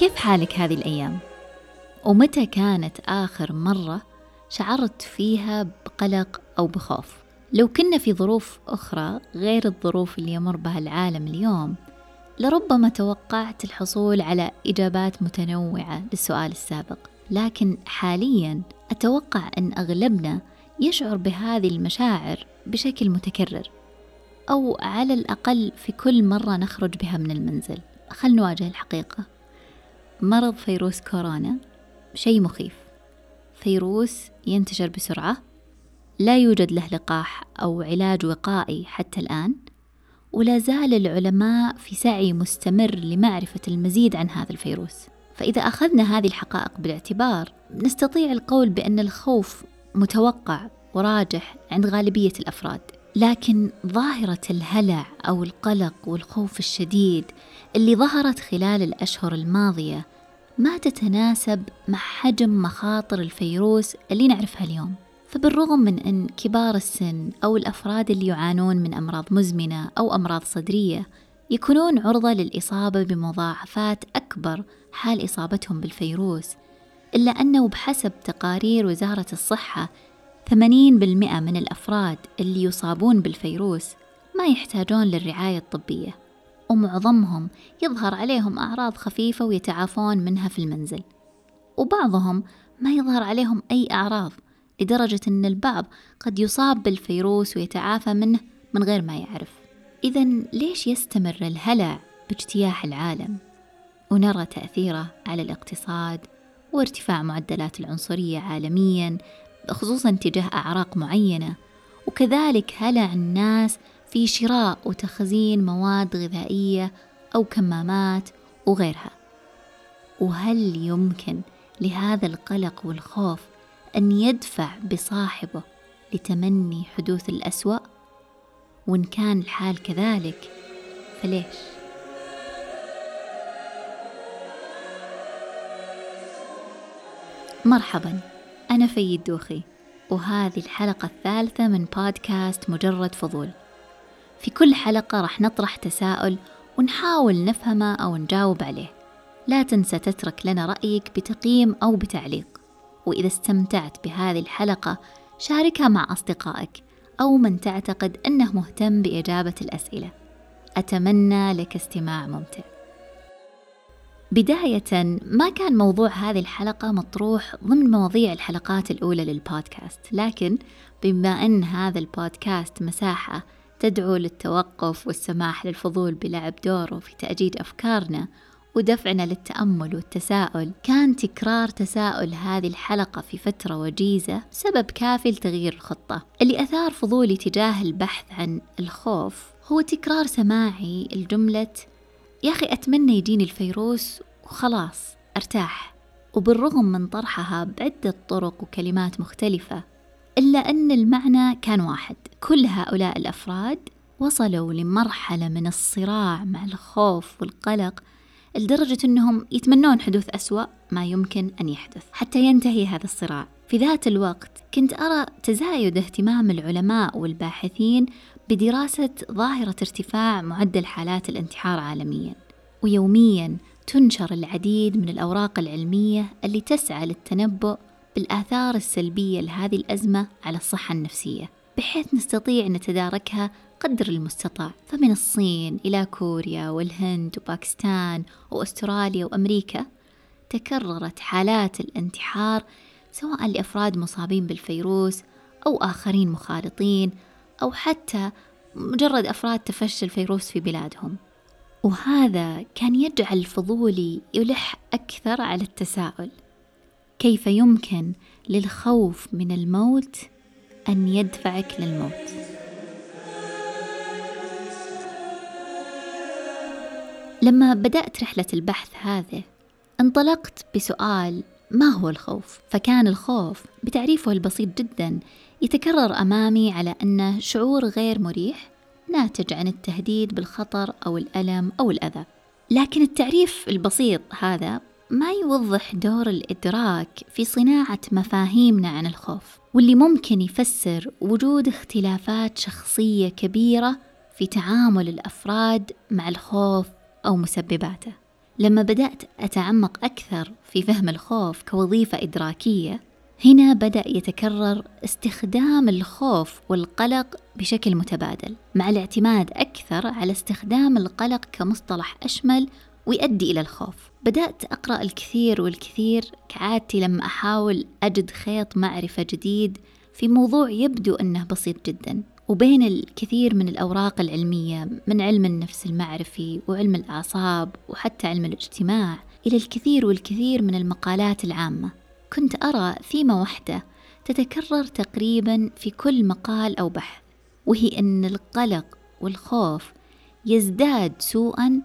كيف حالك هذه الأيام؟ ومتى كانت آخر مرة شعرت فيها بقلق أو بخوف؟ لو كنا في ظروف أخرى غير الظروف اللي يمر بها العالم اليوم لربما توقعت الحصول على إجابات متنوعة للسؤال السابق لكن حاليا أتوقع أن أغلبنا يشعر بهذه المشاعر بشكل متكرر أو على الأقل في كل مرة نخرج بها من المنزل خل نواجه الحقيقة مرض فيروس كورونا شيء مخيف. فيروس ينتشر بسرعة لا يوجد له لقاح أو علاج وقائي حتى الآن ولا زال العلماء في سعي مستمر لمعرفة المزيد عن هذا الفيروس. فإذا أخذنا هذه الحقائق بالاعتبار نستطيع القول بأن الخوف متوقع وراجح عند غالبية الأفراد. لكن ظاهرة الهلع أو القلق والخوف الشديد اللي ظهرت خلال الأشهر الماضية ما تتناسب مع حجم مخاطر الفيروس اللي نعرفها اليوم. فبالرغم من أن كبار السن أو الأفراد اللي يعانون من أمراض مزمنة أو أمراض صدرية يكونون عرضة للإصابة بمضاعفات أكبر حال إصابتهم بالفيروس إلا أنه بحسب تقارير وزارة الصحة 80% من الأفراد اللي يصابون بالفيروس ما يحتاجون للرعاية الطبية ومعظمهم يظهر عليهم أعراض خفيفة ويتعافون منها في المنزل وبعضهم ما يظهر عليهم أي أعراض لدرجة أن البعض قد يصاب بالفيروس ويتعافى منه من غير ما يعرف. إذا ليش يستمر الهلع باجتياح العالم؟ ونرى تأثيره على الاقتصاد وارتفاع معدلات العنصرية عالميا خصوصا تجاه أعراق معينة. وكذلك هلع الناس في شراء وتخزين مواد غذائية أو كمامات وغيرها. وهل يمكن لهذا القلق والخوف أن يدفع بصاحبه لتمني حدوث الأسوأ؟ وإن كان الحال كذلك فليش؟ مرحبا. أنا فيد دوخي وهذه الحلقة الثالثة من بودكاست مجرد فضول. في كل حلقة راح نطرح تساؤل ونحاول نفهمه أو نجاوب عليه. لا تنسى تترك لنا رأيك بتقييم أو بتعليق. وإذا استمتعت بهذه الحلقة شاركها مع أصدقائك أو من تعتقد أنه مهتم بإجابة الأسئلة. أتمنى لك استماع ممتع. بداية ما كان موضوع هذه الحلقة مطروح ضمن مواضيع الحلقات الأولى للبودكاست. لكن بما أن هذا البودكاست مساحة تدعو للتوقف والسماح للفضول بلعب دوره في تأجيج أفكارنا ودفعنا للتأمل والتساؤل كان تكرار تساؤل هذه الحلقة في فترة وجيزة سبب كافي لتغيير الخطة. اللي أثار فضولي تجاه البحث عن الخوف هو تكرار سماعي الجملة يا أخي أتمنى يجيني الفيروس وخلاص أرتاح. وبالرغم من طرحها بعدة طرق وكلمات مختلفة إلا أن المعنى كان واحد. كل هؤلاء الأفراد وصلوا لمرحلة من الصراع مع الخوف والقلق لدرجة أنهم يتمنون حدوث أسوأ ما يمكن أن يحدث. حتى ينتهي هذا الصراع. في ذات الوقت كنت أرى تزايد اهتمام العلماء والباحثين بدراسة ظاهرة ارتفاع معدل حالات الانتحار عالميا ويوميا تنشر العديد من الأوراق العلمية اللي تسعى للتنبؤ بالآثار السلبية لهذه الأزمة على الصحة النفسية بحيث نستطيع نتداركها قدر المستطاع. فمن الصين إلى كوريا والهند وباكستان وأستراليا وأمريكا تكررت حالات الانتحار سواء لأفراد مصابين بالفيروس أو آخرين مخالطين أو حتى مجرد أفراد تفشى الفيروس في بلادهم. وهذا كان يجعل الفضولي يلح أكثر على التساؤل. كيف يمكن للخوف من الموت أن يدفعك للموت؟ لما بدأت رحلة البحث هذه انطلقت بسؤال ما هو الخوف؟ فكان الخوف بتعريفه البسيط جدا يتكرر أمامي على أنه شعور غير مريح ناتج عن التهديد بالخطر أو الألم أو الأذى. لكن التعريف البسيط هذا ما يوضح دور الإدراك في صناعة مفاهيمنا عن الخوف واللي ممكن يفسر وجود اختلافات شخصية كبيرة في تعامل الأفراد مع الخوف أو مسبباته. لما بدأت أتعمق أكثر في فهم الخوف كوظيفة إدراكية هنا بدأ يتكرر استخدام الخوف والقلق بشكل متبادل مع الاعتماد أكثر على استخدام القلق كمصطلح أشمل ويؤدي إلى الخوف. بدأت أقرأ الكثير والكثير كعادتي لما أحاول أجد خيط معرفة جديد في موضوع يبدو أنه بسيط جدا. وبين الكثير من الأوراق العلمية من علم النفس المعرفي وعلم الأعصاب وحتى علم الاجتماع إلى الكثير والكثير من المقالات العامة. كنت أرى ثيمة واحدة تتكرر تقريبا في كل مقال أو بحث وهي أن القلق والخوف يزداد سوءا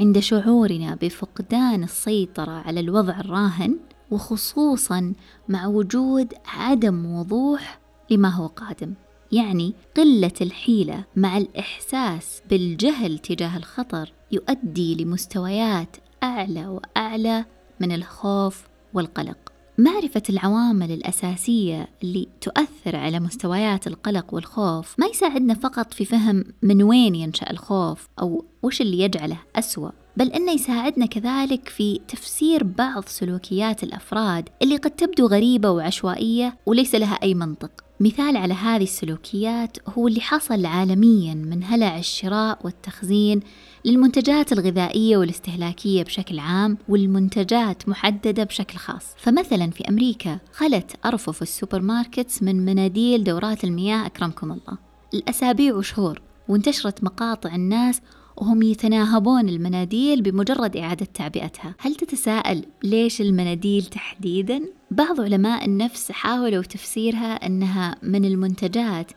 عند شعورنا بفقدان السيطرة على الوضع الراهن وخصوصا مع وجود عدم وضوح لما هو قادم. يعني قلة الحيلة مع الإحساس بالجهل تجاه الخطر يؤدي لمستويات أعلى وأعلى من الخوف والقلق. معرفة العوامل الأساسية اللي تؤثر على مستويات القلق والخوف ما يساعدنا فقط في فهم من وين ينشأ الخوف أو وش اللي يجعله أسوأ بل أنه يساعدنا كذلك في تفسير بعض سلوكيات الأفراد اللي قد تبدو غريبة وعشوائية وليس لها أي منطق. مثال على هذه السلوكيات هو اللي حصل عالميا من هلع الشراء والتخزين للمنتجات الغذائية والاستهلاكية بشكل عام والمنتجات محددة بشكل خاص. فمثلا في أمريكا خلت أرفف ال supermarkets من مناديل دورات المياه أكرمكم الله. الأسابيع وشهور وانتشرت مقاطع الناس وهم يتناهبون المناديل بمجرد إعادة تعبئتها. هل تتساءل ليش المناديل تحديدا؟ بعض علماء النفس حاولوا تفسيرها أنها من المنتجات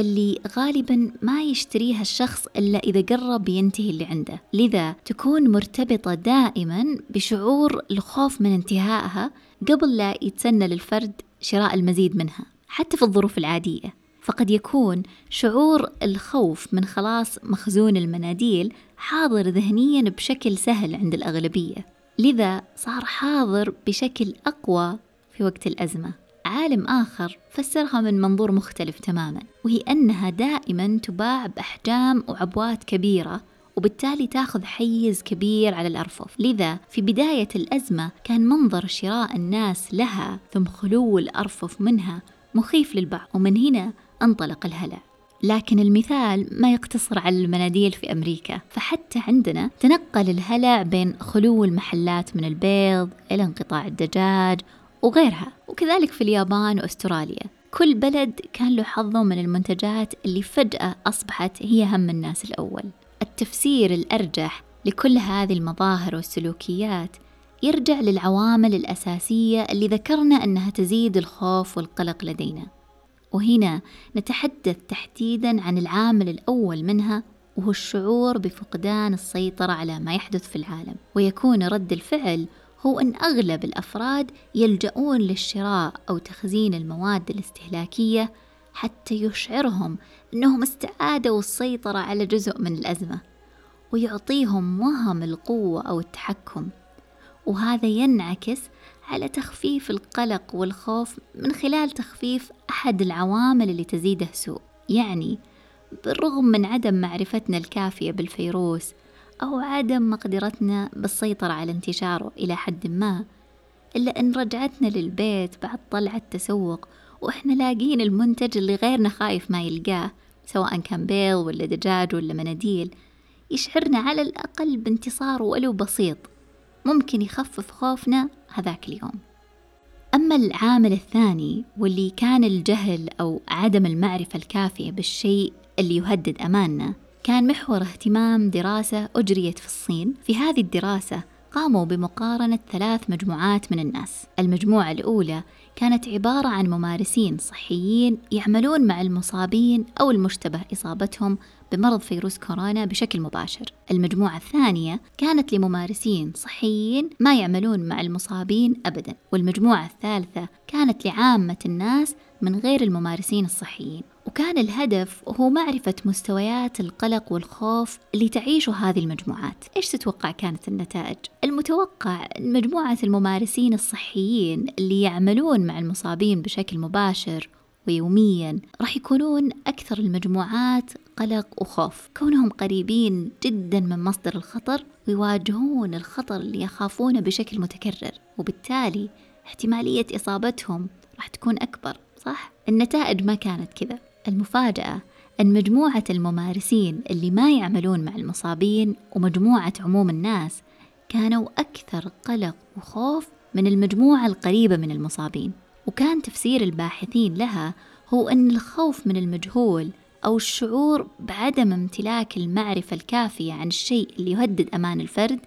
اللي غالبا ما يشتريها الشخص إلا إذا قرب ينتهي اللي عنده. لذا تكون مرتبطة دائما بشعور الخوف من انتهائها قبل لا يتسنى للفرد شراء المزيد منها حتى في الظروف العادية. فقد يكون شعور الخوف من خلاص مخزون المناديل حاضر ذهنيا بشكل سهل عند الأغلبية. لذا صار حاضر بشكل أقوى في وقت الأزمة. عالم آخر فسرها من منظور مختلف تماما وهي أنها دائما تباع بأحجام وعبوات كبيرة وبالتالي تأخذ حيز كبير على الأرفف. لذا في بداية الأزمة كان منظر شراء الناس لها ثم خلو الأرفف منها مخيف للبعض ومن هنا انطلق الهلع. لكن المثال ما يقتصر على المناديل في أمريكا فحتى عندنا تنقل الهلع بين خلو المحلات من البيض إلى انقطاع الدجاج وغيرها. وكذلك في اليابان وأستراليا. كل بلد كان له حظه من المنتجات اللي فجأة أصبحت هي هم الناس الأول. التفسير الأرجح لكل هذه المظاهر والسلوكيات يرجع للعوامل الأساسية اللي ذكرنا أنها تزيد الخوف والقلق لدينا. وهنا نتحدث تحديدا عن العامل الأول منها وهو الشعور بفقدان السيطرة على ما يحدث في العالم. ويكون رد الفعل هو أن أغلب الأفراد يلجؤون للشراء أو تخزين المواد الاستهلاكية حتى يشعرهم أنهم استعادوا السيطرة على جزء من الأزمة ويعطيهم وهم القوة أو التحكم. وهذا ينعكس على تخفيف القلق والخوف من خلال تخفيف أحد العوامل اللي تزيده سوء. يعني بالرغم من عدم معرفتنا الكافية بالفيروس أو عدم مقدرتنا بالسيطرة على انتشاره إلى حد ما إلا أن رجعتنا للبيت بعد طلعة تسوق وإحنا لاقين المنتج اللي غيرنا خايف ما يلقاه سواء كان بيض ولا دجاج ولا مناديل يشعرنا على الأقل بانتصار ولو بسيط ممكن يخفف خوفنا هذاك اليوم. أما العامل الثاني واللي كان الجهل أو عدم المعرفة الكافية بالشيء اللي يهدد أماننا كان محور اهتمام دراسة أجريت في الصين. في هذه الدراسة قاموا بمقارنة ثلاث مجموعات من الناس. المجموعة الأولى كانت عبارة عن ممارسين صحيين يعملون مع المصابين أو المشتبه إصابتهم بمرض فيروس كورونا بشكل مباشر. المجموعة الثانية كانت لممارسين صحيين ما يعملون مع المصابين أبدا، والمجموعة الثالثة كانت لعامة الناس من غير الممارسين الصحيين. وكان الهدف هو معرفة مستويات القلق والخوف اللي تعيشه هذه المجموعات إيش تتوقع كانت النتائج؟ المتوقع مجموعة الممارسين الصحيين اللي يعملون مع المصابين بشكل مباشر ويوميا راح يكونون أكثر المجموعات قلق وخوف كونهم قريبين جدا من مصدر الخطر ويواجهون الخطر اللي يخافونه بشكل متكرر وبالتالي احتمالية إصابتهم راح تكون أكبر صح؟ النتائج ما كانت كذا. المفاجأة أن مجموعة الممارسين اللي ما يعملون مع المصابين ومجموعة عموم الناس كانوا أكثر قلق وخوف من المجموعة القريبة من المصابين. وكان تفسير الباحثين لها هو أن الخوف من المجهول أو الشعور بعدم امتلاك المعرفة الكافية عن الشيء اللي يهدد أمان الفرد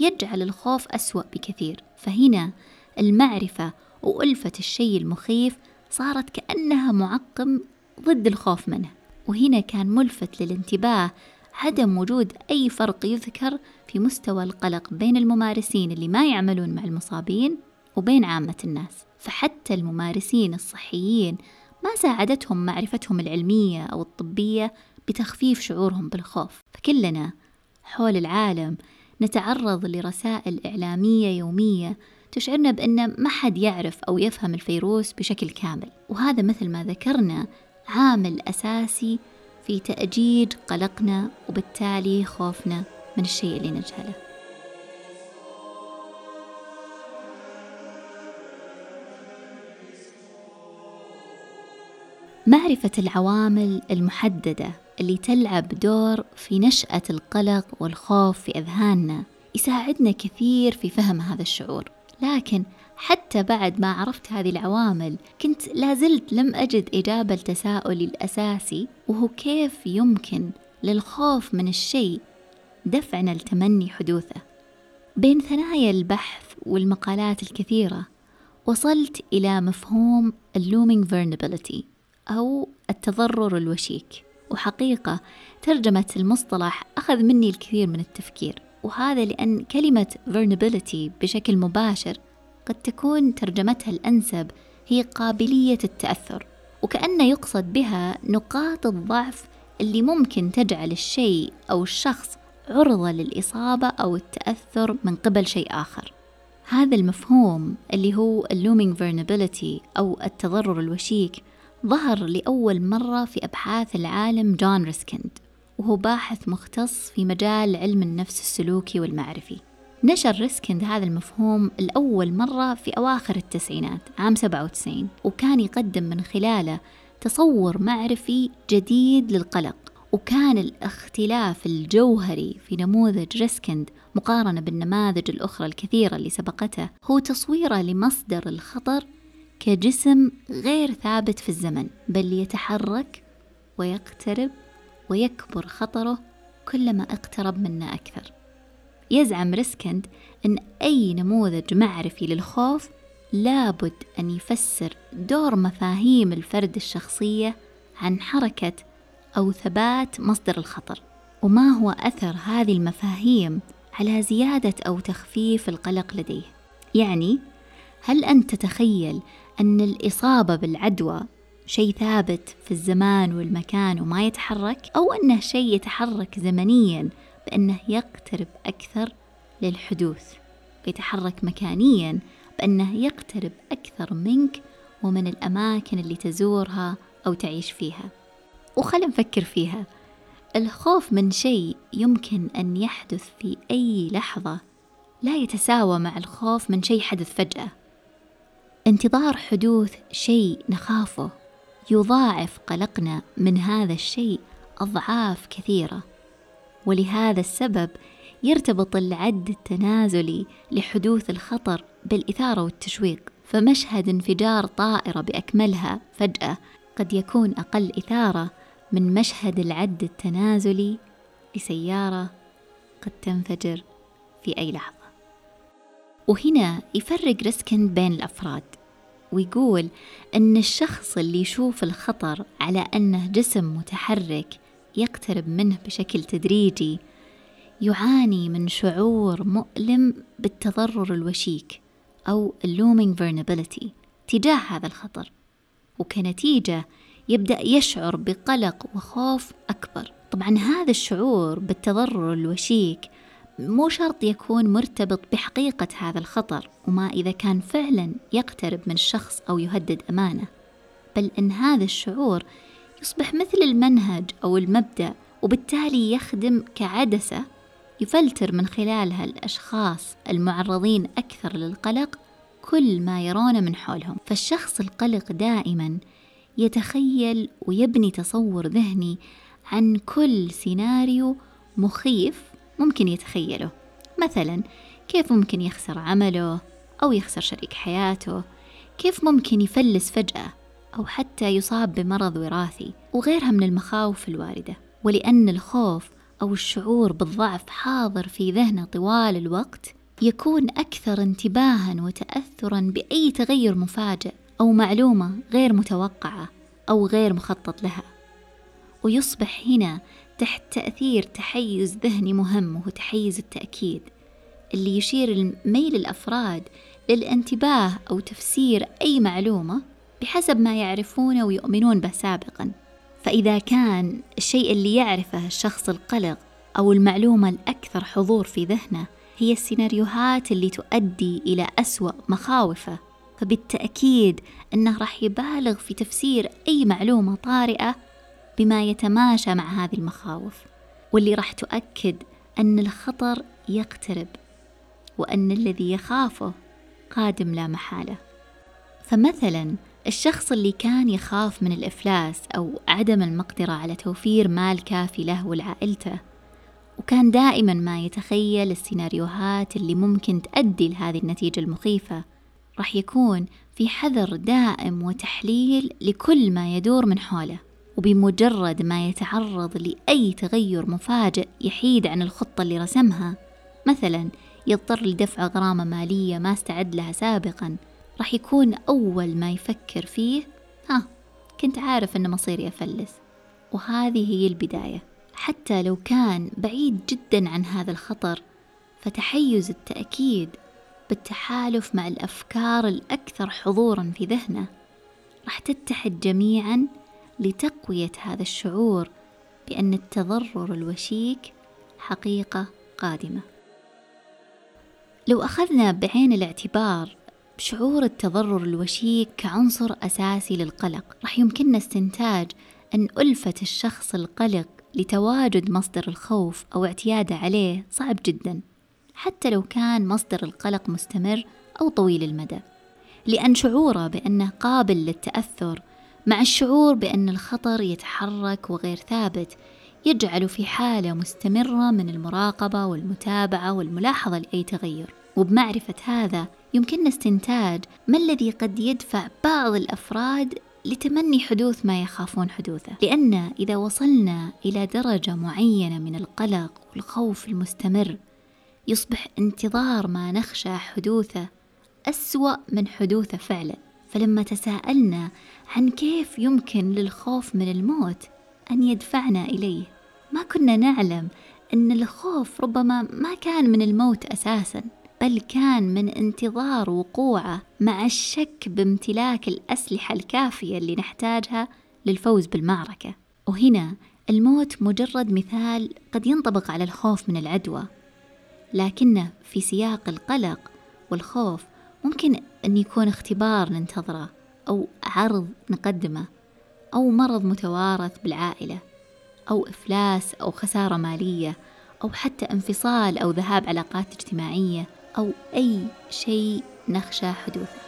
يجعل الخوف أسوأ بكثير. فهنا المعرفة وألفة الشيء المخيف صارت كأنها معقم ضد الخوف منه. وهنا كان ملفت للانتباه عدم وجود أي فرق يذكر في مستوى القلق بين الممارسين اللي ما يعملون مع المصابين وبين عامة الناس. فحتى الممارسين الصحيين ما ساعدتهم معرفتهم العلمية أو الطبية بتخفيف شعورهم بالخوف. فكلنا حول العالم نتعرض لرسائل إعلامية يومية تشعرنا بأن ما حد يعرف أو يفهم الفيروس بشكل كامل. وهذا مثل ما ذكرنا عامل أساسي في تأجيج قلقنا وبالتالي خوفنا من الشيء اللي نجهله. معرفة العوامل المحددة اللي تلعب دور في نشأة القلق والخوف في أذهاننا يساعدنا كثير في فهم هذا الشعور. لكن حتى بعد ما عرفت هذه العوامل كنت لازلت لم أجد إجابة لتساؤلي الأساسي وهو كيف يمكن للخوف من الشيء دفعنا لتمني حدوثه. بين ثنايا البحث والمقالات الكثيرة وصلت إلى مفهوم اللومينج vulnerability أو التضرر الوشيك. وحقيقة ترجمة المصطلح أخذ مني الكثير من التفكير. وهذا لأن كلمة vulnerability بشكل مباشر قد تكون ترجمتها الأنسب هي قابلية التأثر وكأن يقصد بها نقاط الضعف اللي ممكن تجعل الشيء أو الشخص عرضة للإصابة أو التأثر من قبل شيء آخر. هذا المفهوم اللي هو ال looming vulnerability أو التضرر الوشيك ظهر لأول مرة في أبحاث العالم جون ريسكند. وهو باحث مختص في مجال علم النفس السلوكي والمعرفي. نشر ريسكند هذا المفهوم لأول مرة في أواخر التسعينات عام 97 وكان يقدم من خلاله تصور معرفي جديد للقلق. وكان الاختلاف الجوهري في نموذج ريسكند مقارنة بالنماذج الأخرى الكثيرة اللي سبقته هو تصويره لمصدر الخطر كجسم غير ثابت في الزمن بل يتحرك ويقترب ويكبر خطره كلما اقترب منا أكثر. يزعم ريسكند أن أي نموذج معرفي للخوف لابد أن يفسر دور مفاهيم الفرد الشخصية عن حركة أو ثبات مصدر الخطر وما هو أثر هذه المفاهيم على زيادة أو تخفيف القلق لديه. يعني هل أنت تتخيل أن الإصابة بالعدوى شيء ثابت في الزمان والمكان وما يتحرك أو أنه شيء يتحرك زمنيا بأنه يقترب أكثر للحدوث ويتحرك مكانيا بأنه يقترب أكثر منك ومن الأماكن اللي تزورها أو تعيش فيها. وخلنا نفكر فيها. الخوف من شيء يمكن أن يحدث في أي لحظة لا يتساوى مع الخوف من شيء حدث فجأة. انتظار حدوث شيء نخافه. يضاعف قلقنا من هذا الشيء أضعاف كثيرة. ولهذا السبب يرتبط العد التنازلي لحدوث الخطر بالإثارة والتشويق. فمشهد انفجار طائرة بأكملها فجأة قد يكون أقل إثارة من مشهد العد التنازلي لسيارة قد تنفجر في أي لحظة. وهنا يفرق ريسكن بين الأفراد. ويقول أن الشخص اللي يشوف الخطر على أنه جسم متحرك يقترب منه بشكل تدريجي يعاني من شعور مؤلم بالتضرر الوشيك أو اللومينج vulnerability تجاه هذا الخطر وكنتيجة يبدأ يشعر بقلق وخوف أكبر. طبعا هذا الشعور بالتضرر الوشيك مو شرط يكون مرتبط بحقيقة هذا الخطر وما إذا كان فعلا يقترب من الشخص أو يهدد أمانة. بل أن هذا الشعور يصبح مثل المنهج أو المبدأ وبالتالي يخدم كعدسة يفلتر من خلالها الأشخاص المعرضين أكثر للقلق كل ما يرونه من حولهم. فالشخص القلق دائما يتخيل ويبني تصور ذهني عن كل سيناريو مخيف ممكن يتخيله. مثلا كيف ممكن يخسر عمله أو يخسر شريك حياته؟ كيف ممكن يفلس فجأة أو حتى يصاب بمرض وراثي؟ وغيرها من المخاوف الواردة. ولأن الخوف أو الشعور بالضعف حاضر في ذهنه طوال الوقت يكون أكثر انتباها وتأثرا بأي تغير مفاجئ أو معلومة غير متوقعة أو غير مخطط لها. ويصبح هنا تحت تأثير تحيز ذهني مهم وهو تحيز التأكيد اللي يشير ميل الأفراد للانتباه أو تفسير أي معلومة بحسب ما يعرفونه ويؤمنون به سابقا. فإذا كان الشيء اللي يعرفه الشخص القلق أو المعلومة الأكثر حضور في ذهنه هي السيناريوهات اللي تؤدي إلى أسوأ مخاوفه فبالتأكيد أنه راح يبالغ في تفسير أي معلومة طارئة بما يتماشى مع هذه المخاوف واللي راح تؤكد أن الخطر يقترب وأن الذي يخافه قادم لا محالة. فمثلا الشخص اللي كان يخاف من الإفلاس أو عدم المقدرة على توفير مال كافي له ولعائلته وكان دائما ما يتخيل السيناريوهات اللي ممكن تؤدي لهذه النتيجة المخيفة راح يكون في حذر دائم وتحليل لكل ما يدور من حوله. وبمجرد ما يتعرض لأي تغير مفاجئ يحيد عن الخطة اللي رسمها مثلا يضطر لدفع غرامة مالية ما استعد لها سابقا راح يكون أول ما يفكر فيه ها كنت عارف أن مصيري أفلس. وهذه هي البداية. حتى لو كان بعيد جدا عن هذا الخطر فتحيز التأكيد بالتحالف مع الأفكار الأكثر حضورا في ذهنه. راح تتحد جميعا لتقوية هذا الشعور بأن التضرر الوشيك حقيقة قادمة. لو أخذنا بعين الاعتبار شعور التضرر الوشيك كعنصر أساسي للقلق راح يمكننا استنتاج أن ألفة الشخص القلق لتواجد مصدر الخوف أو اعتياده عليه صعب جدا حتى لو كان مصدر القلق مستمر أو طويل المدى لأن شعوره بأنه قابل للتأثر مع الشعور بأن الخطر يتحرك وغير ثابت يجعل في حالة مستمرة من المراقبة والمتابعة والملاحظة لأي تغير. وبمعرفة هذا يمكننا استنتاج ما الذي قد يدفع بعض الأفراد لتمني حدوث ما يخافون حدوثه. لأن إذا وصلنا إلى درجة معينة من القلق والخوف المستمر يصبح انتظار ما نخشى حدوثه أسوأ من حدوثه فعلا. فلما تساءلنا عن كيف يمكن للخوف من الموت أن يدفعنا إليه. ما كنا نعلم أن الخوف ربما ما كان من الموت أساسا بل كان من انتظار وقوعه مع الشك بامتلاك الأسلحة الكافية اللي نحتاجها للفوز بالمعركة. وهنا الموت مجرد مثال قد ينطبق على الخوف من العدوى. لكنه في سياق القلق والخوف ممكن أن يكون اختبار ننتظره. أو عرض نقدمه أو مرض متوارث بالعائلة أو إفلاس أو خسارة مالية أو حتى انفصال أو ذهاب علاقات اجتماعية أو أي شيء نخشى حدوثه.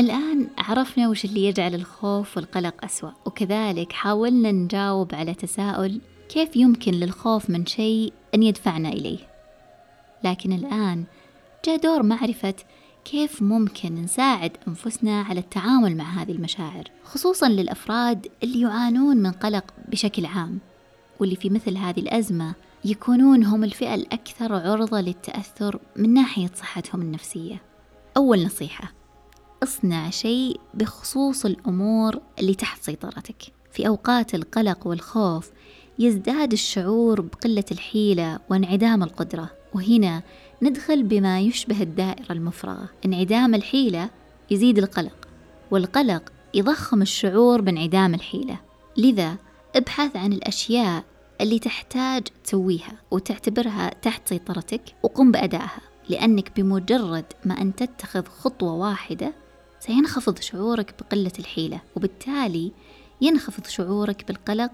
الآن عرفنا وش اللي يجعل الخوف والقلق أسوأ وكذلك حاولنا نجاوب على تساؤل كيف يمكن للخوف من شيء أن يدفعنا إليه. لكن الآن جاء دور معرفة كيف ممكن نساعد أنفسنا على التعامل مع هذه المشاعر خصوصا للأفراد اللي يعانون من قلق بشكل عام واللي في مثل هذه الأزمة يكونون هم الفئة الأكثر عرضة للتأثر من ناحية صحتهم النفسية. أول نصيحة: اصنع شيء بخصوص الأمور اللي تحت سيطرتك. في أوقات القلق والخوف يزداد الشعور بقلة الحيلة وانعدام القدرة، وهنا ندخل بما يشبه الدائرة المفرغة. انعدام الحيلة يزيد القلق، والقلق يضخم الشعور بانعدام الحيلة. لذا ابحث عن الأشياء اللي تحتاج تسويها وتعتبرها تحت سيطرتك وقم بأدائها لأنك بمجرد ما أن تتخذ خطوة واحدة سينخفض شعورك بقلة الحيلة وبالتالي ينخفض شعورك بالقلق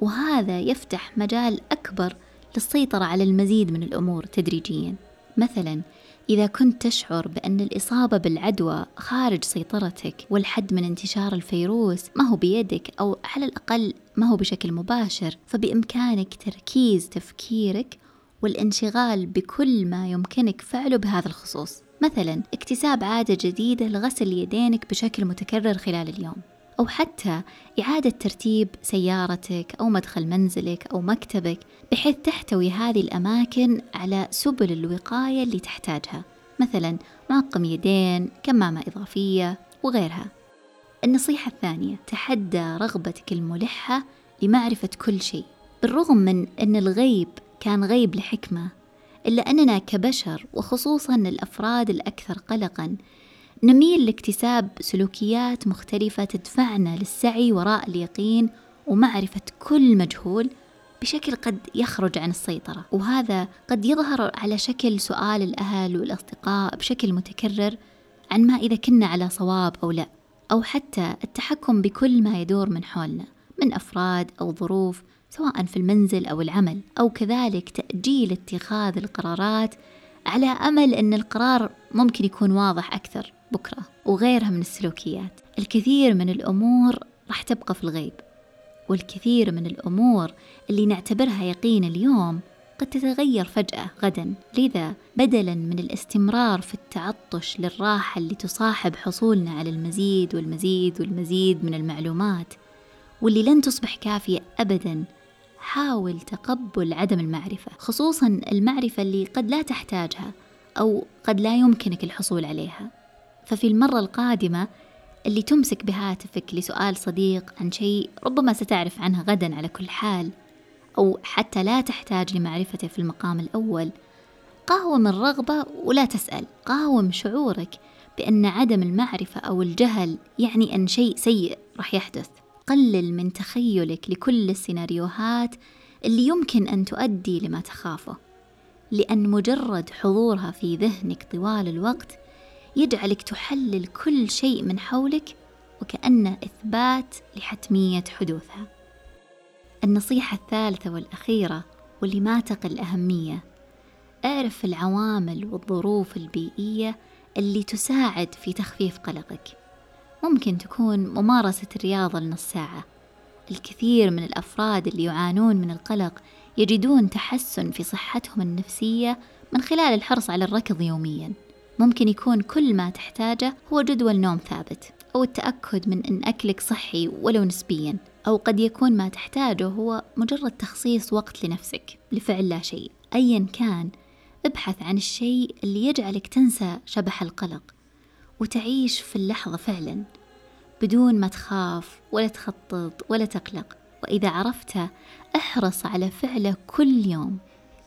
وهذا يفتح مجال أكبر للسيطرة على المزيد من الأمور تدريجيا. مثلا إذا كنت تشعر بأن الإصابة بالعدوى خارج سيطرتك والحد من انتشار الفيروس ما هو بيدك أو على الأقل ما هو بشكل مباشر فبإمكانك تركيز تفكيرك والانشغال بكل ما يمكنك فعله بهذا الخصوص. مثلا اكتساب عادة جديدة لغسل يدينك بشكل متكرر خلال اليوم. أو حتى إعادة ترتيب سيارتك أو مدخل منزلك أو مكتبك بحيث تحتوي هذه الأماكن على سبل الوقاية اللي تحتاجها. مثلا معقم يدين كمامة إضافية وغيرها. النصيحة الثانية تحدى رغبتك الملحة لمعرفة كل شيء. بالرغم من أن الغيب كان غيب لحكمة إلا أننا كبشر وخصوصا الأفراد الأكثر قلقا نميل لاكتساب سلوكيات مختلفة تدفعنا للسعي وراء اليقين ومعرفة كل مجهول بشكل قد يخرج عن السيطرة. وهذا قد يظهر على شكل سؤال الأهل والأصدقاء بشكل متكرر عن ما إذا كنا على صواب أو لا أو حتى التحكم بكل ما يدور من حولنا من أفراد أو ظروف سواء في المنزل أو العمل أو كذلك تأجيل اتخاذ القرارات على أمل أن القرار ممكن يكون واضح أكثر. بكرة وغيرها من السلوكيات. الكثير من الأمور راح تبقى في الغيب والكثير من الأمور اللي نعتبرها يقين اليوم قد تتغير فجأة غدا. لذا بدلا من الاستمرار في التعطش للراحة اللي تصاحب حصولنا على المزيد والمزيد والمزيد من المعلومات واللي لن تصبح كافية أبدا حاول تقبل عدم المعرفة. خصوصا المعرفة اللي قد لا تحتاجها أو قد لا يمكنك الحصول عليها. ففي المرة القادمة اللي تمسك بهاتفك لسؤال صديق عن شيء ربما ستعرف عنه غدا على كل حال أو حتى لا تحتاج لمعرفته في المقام الأول قاوم الرغبة ولا تسأل قاوم شعورك بأن عدم المعرفة أو الجهل يعني أن شيء سيء راح يحدث. قلل من تخيلك لكل السيناريوهات اللي يمكن أن تؤدي لما تخافه لأن مجرد حضورها في ذهنك طوال الوقت يجعلك تحلل كل شيء من حولك وكأنه إثبات لحتمية حدوثها. النصيحة الثالثة والأخيرة واللي ما تقل أهمية اعرف العوامل والظروف البيئية اللي تساعد في تخفيف قلقك. ممكن تكون ممارسة الرياضة لنص ساعة. الكثير من الأفراد اللي يعانون من القلق يجدون تحسن في صحتهم النفسية من خلال الحرص على الركض يومياً. ممكن يكون كل ما تحتاجه هو جدول نوم ثابت أو التأكد من أن أكلك صحي ولو نسبيا أو قد يكون ما تحتاجه هو مجرد تخصيص وقت لنفسك لفعل لا شيء أيا كان. ابحث عن الشيء اللي يجعلك تنسى شبح القلق وتعيش في اللحظة فعلا بدون ما تخاف ولا تخطط ولا تقلق. وإذا عرفته احرص على فعله كل يوم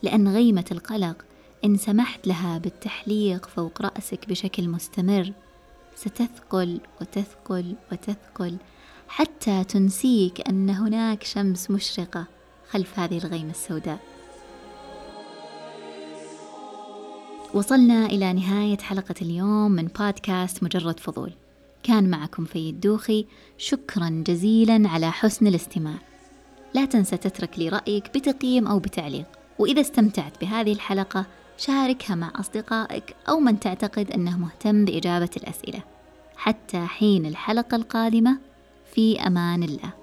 لأن غيمة القلق إن سمحت لها بالتحليق فوق رأسك بشكل مستمر ستثقل وتثقل وتثقل حتى تنسيك أن هناك شمس مشرقة خلف هذه الغيمة السوداء. وصلنا إلى نهاية حلقة اليوم من بودكاست مجرد فضول. كان معكم فيد دوخي، شكرا جزيلا على حسن الاستماع. لا تنسى تترك لي رأيك بتقييم أو بتعليق، وإذا استمتعت بهذه الحلقة شاركها مع أصدقائك أو من تعتقد أنه مهتم بإجابة الأسئلة. حتى حين الحلقة القادمة في أمان الله.